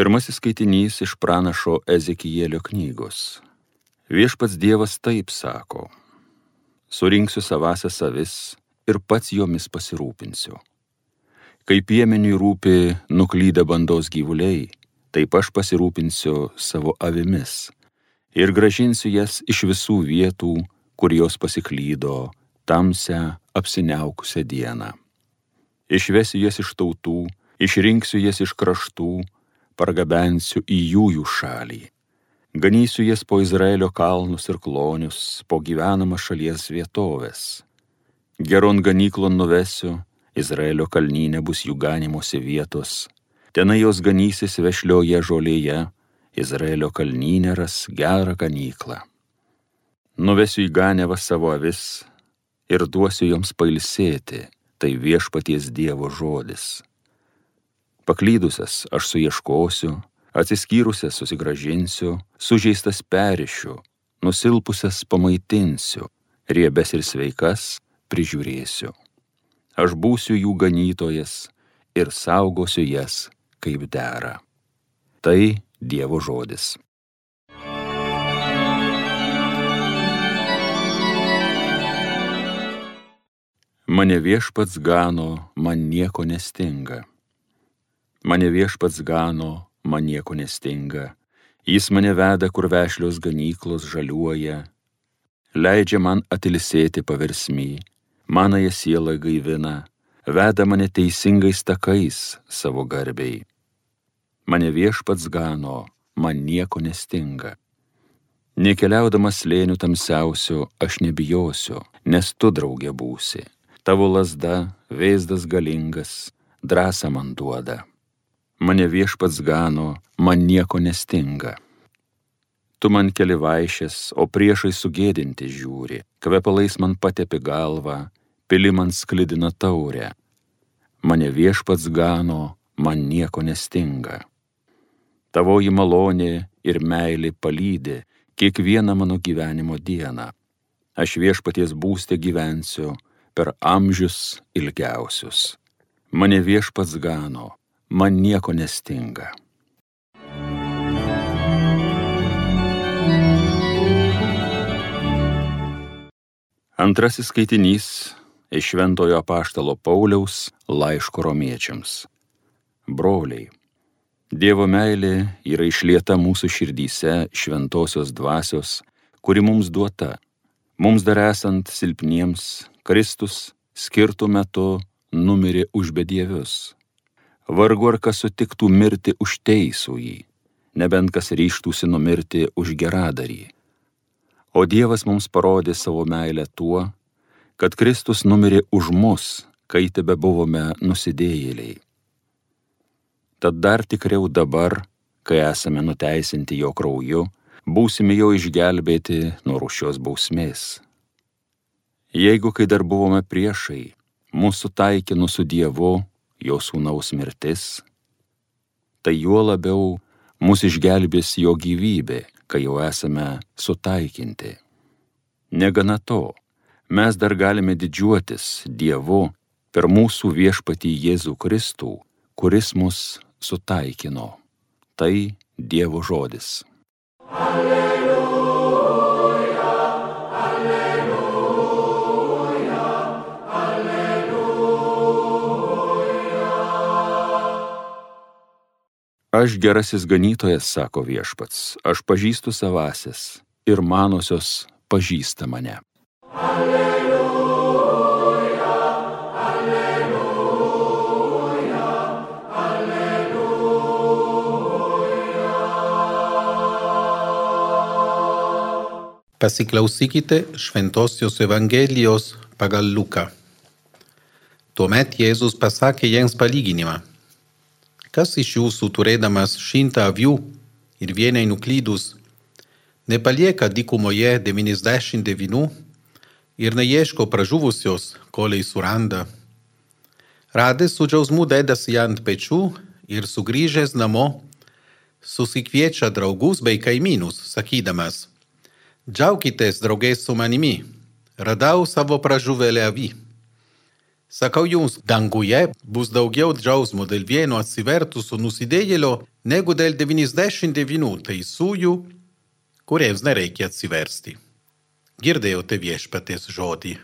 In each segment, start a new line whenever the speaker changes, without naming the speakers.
Pirmasis skaitinys iš pranašo Ezekijėlio knygos. Viešpats Dievas taip sako. Surinksiu savasias avis ir pats jomis pasirūpinsiu. Kai piemeniui rūpi nuklydę bandos gyvuliai, taip aš pasirūpinsiu savo avimis ir gražinsiu jas iš visų vietų, kur jos pasiklydo tamsią apsiniaukusią dieną. Išvesiu jas iš tautų, išrinksiu jas iš kraštų, pargabensiu į jų jų šalį. Ganysiu jas po Izraelio kalnus ir klonius, po gyvenamą šalies vietovės. Geron ganyklon nuvesiu, Izraelio kalnynė bus jų ganimosi vietos. Tenai jos ganysis vešlioje žolėje, Izraelio kalnynė ras gerą ganyklą. Nuvesiu į ganevą savo avis ir duosiu joms pailsėti, tai viešpaties Dievo žodis. Paklydusias aš suieškosiu, atsiskyrusias susigražinsiu, sužeistas perišiu, nusilpusias pamaitinsiu, riebes ir sveikas prižiūrėsiu. Aš būsiu jų ganytojas ir saugosiu jas kaip dera. Tai Dievo žodis. Mane viešpats gano, man nieko nestinga. Mane viešpats gano, man nieko nestinga. Jis mane veda, kur vešlios ganyklos žaliuoja. Leidžia man atilisėti paversmy, manąją sielą gaivina, veda mane teisingais takais savo garbiai. Mane viešpats gano, man nieko nestinga. Nekeliaudamas lėnių tamsiausių, aš nebijosiu, nes tu draugė būsi. Tavo lasda, vaizdas galingas, drąsą man duoda mane viešpats gano, man nieko nestinga. Tu man keli vaišės, o priešai sugėdinti žiūri, kvepalais man patepi galvą, pili man sklidina taurę. Mane viešpats gano, man nieko nestinga. Tavoji malonė ir meilė palydė kiekvieną mano gyvenimo dieną. Aš viešpaties būstė gyvensiu per amžius ilgiausius. Mane viešpats gano, man nieko nestinga. Antrasis skaitinys iš Šventojo apaštalo Pauliaus laiško romiečiams. Broliai, Dievo meilė yra išlieta mūsų širdyse šventosios dvasios, kuri mums duota. Mums dar esant silpniems, Kristus skirtų metu numirė už bedievius vargu ar kas sutiktų mirti už teisų jį, nebent kas ryštųsi numirti už geradarį. O Dievas mums parodė savo meilę tuo, kad Kristus numirė už mus, kai tebe buvome nusidėjėliai. Tad dar tikriau dabar, kai esame nuteisinti jo krauju, būsime jau išgelbėti nuo rušios bausmės. Jeigu kai dar buvome priešai, mūsų taikinu su Dievu jo sūnaus mirtis, tai juo labiau mus išgelbės jo gyvybė, kai jau esame sutaikinti. Negana to, mes dar galime didžiuotis Dievu per mūsų viešpatį Jėzų Kristų, kuris mus sutaikino. Tai Dievo žodis. Alleluja. Aš gerasis ganytojas, sako viešpats, aš pažįstu savasis ir manosios pažįsta mane. Alleluja, alleluja,
alleluja. Pasiklausykite Šventosios Evangelijos pagal Luką. Tuomet Jėzus pasakė jiems palyginimą Kas iš jūsų turėdamas šimtą avių ir vienai nuklydus, nepalieka dykumoje 99 ir neieško pražuvusios, kolei suranda. Radęs su džiausmu dedasi ant pečių ir sugrįžęs namo, susikviečia draugus bei kaimynus, sakydamas, džiaukitės draugės su manimi, radau savo pražuvėlę avį. Sakau jums, danguje bus daugiau džiausmo dėl vieno atsivertusio nusidėjėlio negu dėl 99 teisųjų, kuriems nereikia atsiversti. Girdėjote viešpatės žodį.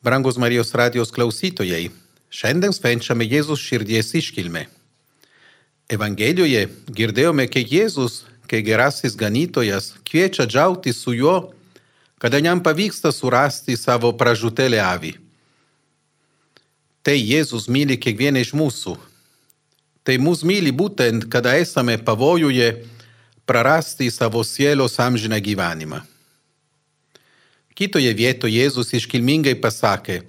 Brangus Marijos radijos klausytojai, šiandien švenčiame Jėzus širdies iškilmę. Evangelijoje girdėjome, kai Jėzus kai gerasis ganytojas kviečia džiaugti su juo, kada jam pavyksta surasti savo pražutėlę avį. Tai Jėzus myli kiekvieną iš mūsų. Tai mus myli būtent, kada esame pavojuje prarasti savo sielos amžiną gyvenimą. Kitoje vietoje Jėzus iškilmingai pasakė,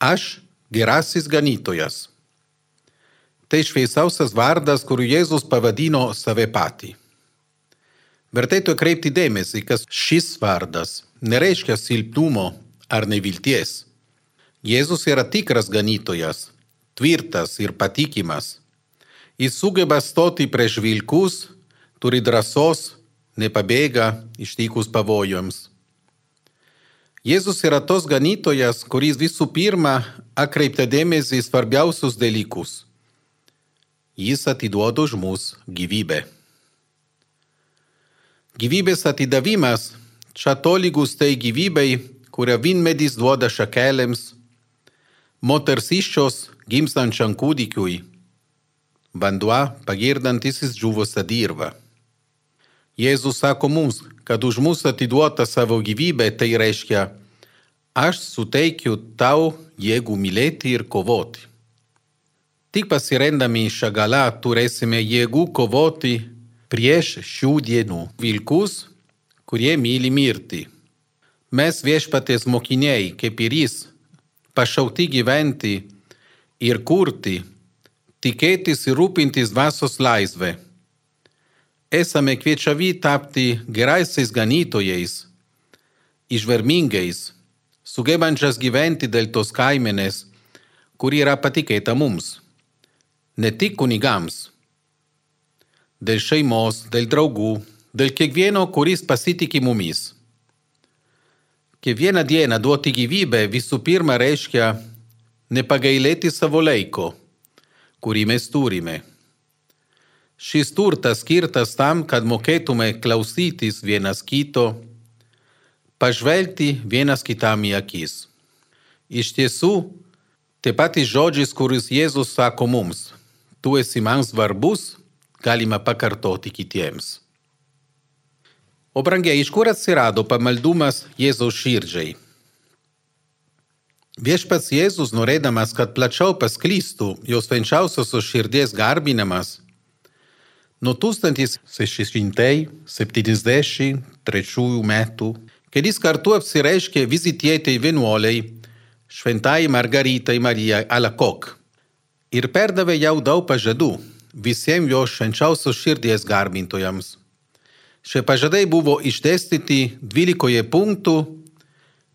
aš gerasis ganytojas. Tai šviesiausias vardas, kuriuo Jėzus pavadino save patį. Vertėtų kreipti dėmesį, kad šis vardas nereiškia silpnumo ar nevilties. Jėzus yra tikras ganytojas, tvirtas ir patikimas. Jis sugeba stoti prieš vilkus, turi drąsos, nepabėga ištikus pavojams. Jėzus yra tos ganytojas, kuris visų pirma atkreipia dėmesį į svarbiausius dalykus. Jis atiduoda už mus gyvybę. Gyvybės atidavimas čia tolygus tai gyvybei, kurią vynmedis duoda šakelėms, moters iščios gimstančiam kūdikiui, vanduo pagirdantis džiuvusią dirvą. Jėzus sako mums, kad už mus atiduota savo gyvybę, tai reiškia, aš suteikiu tau jėgų mylėti ir kovoti. Tik pasirendami šią galą turėsime jėgų kovoti prieš šių dienų vilkus, kurie myli mirtį. Mes viešpatės mokiniai, kaip ir jis, pašaukti gyventi ir kurti, tikėtis ir rūpintis dvasios laisvę. Esame kviečiami tapti geraisiais ganytojais, išvermingais, sugebančias gyventi dėl tos kaimenės, kuri yra patikėta mums, ne tik kunigams dėl šeimos, dėl draugų, dėl kiekvieno, kuris pasitikė mumis. Kiekvieną dieną duoti gyvybę visų pirma reiškia nepagailėti savo laiko, kurį mes turime. Šis turtas skirtas tam, kad mokėtume klausytis vienas kito, pažvelgti vienas kitam į akis. Iš tiesų, tie patys žodžiai, kuris Jėzus sako mums, tu esi man svarbus, galima pakartoti kitiems. O brangiai, iš kur atsirado pamaldumas Jėzaus širdžiai? Viešpats Jėzus, norėdamas, kad plačiau pasklystų jos švenčiausiosios širdies garbinimas, nuo 1673 metų, kai jis kartu apsireiškė vizitietei vienuoliai šventai Margaritai Marijai Alakok ir perdavė jau daug pažadų visiems jo švenčiausios širdies garbintojams. Šie pažadai buvo išdėstyti 12 punktų,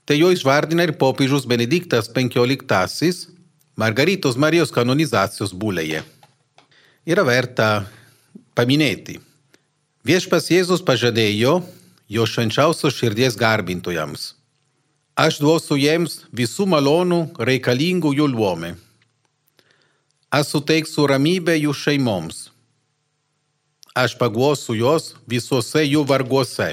tai jo išvardina ir popiežius Benediktas XV Margaritos Marijos kanonizacijos būlėje. Yra verta paminėti. Viešpas Jėzus pažadėjo jo švenčiausios širdies garbintojams. Aš duosiu jiems visų malonų reikalingų jų luome Aš suteiksiu ramybę jų šeimoms. Aš paguosiu jos visuose jų varguose.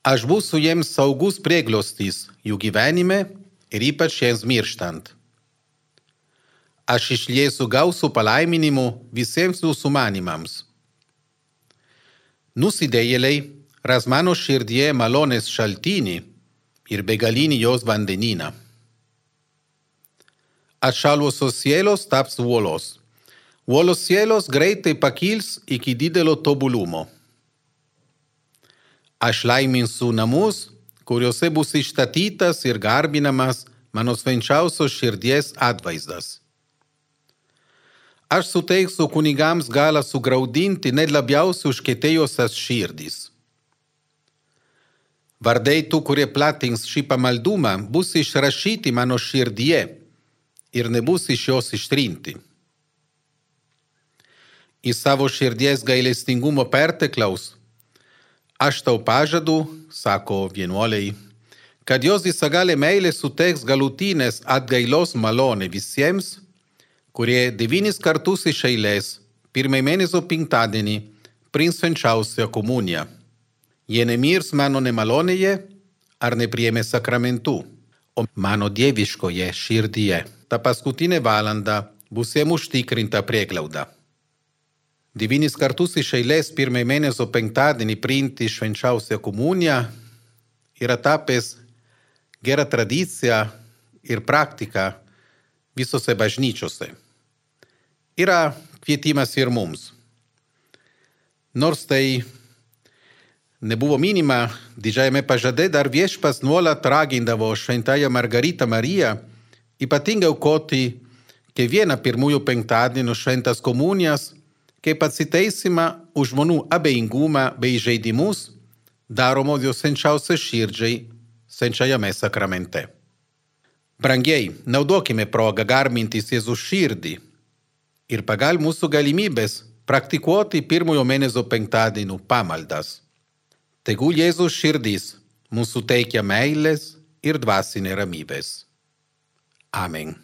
Aš būsiu jiems saugus prieglostys jų gyvenime ir ypač jiems mirštant. Aš išliesiu gausų palaiminimų visiems jūsų manimams. Nusidėjėliai ras mano širdie malonės šaltinį ir begalinį jos vandenyną atšalusios sielos taps uolos. Uolos sielos greitai pakils iki didelio tobulumo. Aš laiminsiu namus, kuriuose bus išstatytas ir garbinamas mano švenčiausios širdies atvaizdas. Aš suteiksiu kunigams galą sugraudinti net labiausiai užkėtėjusias širdis. Vardai tų, kurie platins šį pamaldumą, bus išrašyti mano širdie ir nebus iš jos ištrinti. Į savo širdies gailestingumo perteklaus Aš tau pažadu, sako vienuoliai, kad jos visagalė meilė suteiks galutinės atgailos malonę visiems, kurie devynis kartus iš eilės pirmąjį mėnesio penktadienį priims švenčiausią komuniją. Jie nemirs mano nemalonėje ar nepriėmė sakramentų, o mano dieviškoje širdyje. Ta paskutinė valanda bus jiem užtikrinta prieglauda. Devynis kartus iš eilės pirmąjį mėnesio penktadienį priimti švenčiausią komuniją yra tapęs gera tradicija ir praktika visose bažnyčiose. Yra kvietimas ir mums. Nors tai nebuvo minima didžiajame pažade, dar viešpas nuolat ragindavo šventąją Margaritą Mariją ypatingai aukoti kiekvieną pirmųjų penktadienų šventas komunijas kaip atsiteisimą už žmonių abejingumą bei žaidimus daromo jo senčiausia širdžiai senčiajame sakramente. Brangiai, naudokime progą garmintis Jėzų širdį ir pagal mūsų galimybės praktikuoti pirmojo mėnesio penktadienų pamaldas. Tegul Jėzus širdys mūsų teikia meilės ir dvasinė ramybės. Amen.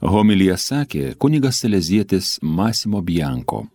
Homilija sakė kunigas Selezietis Masimo Bianko.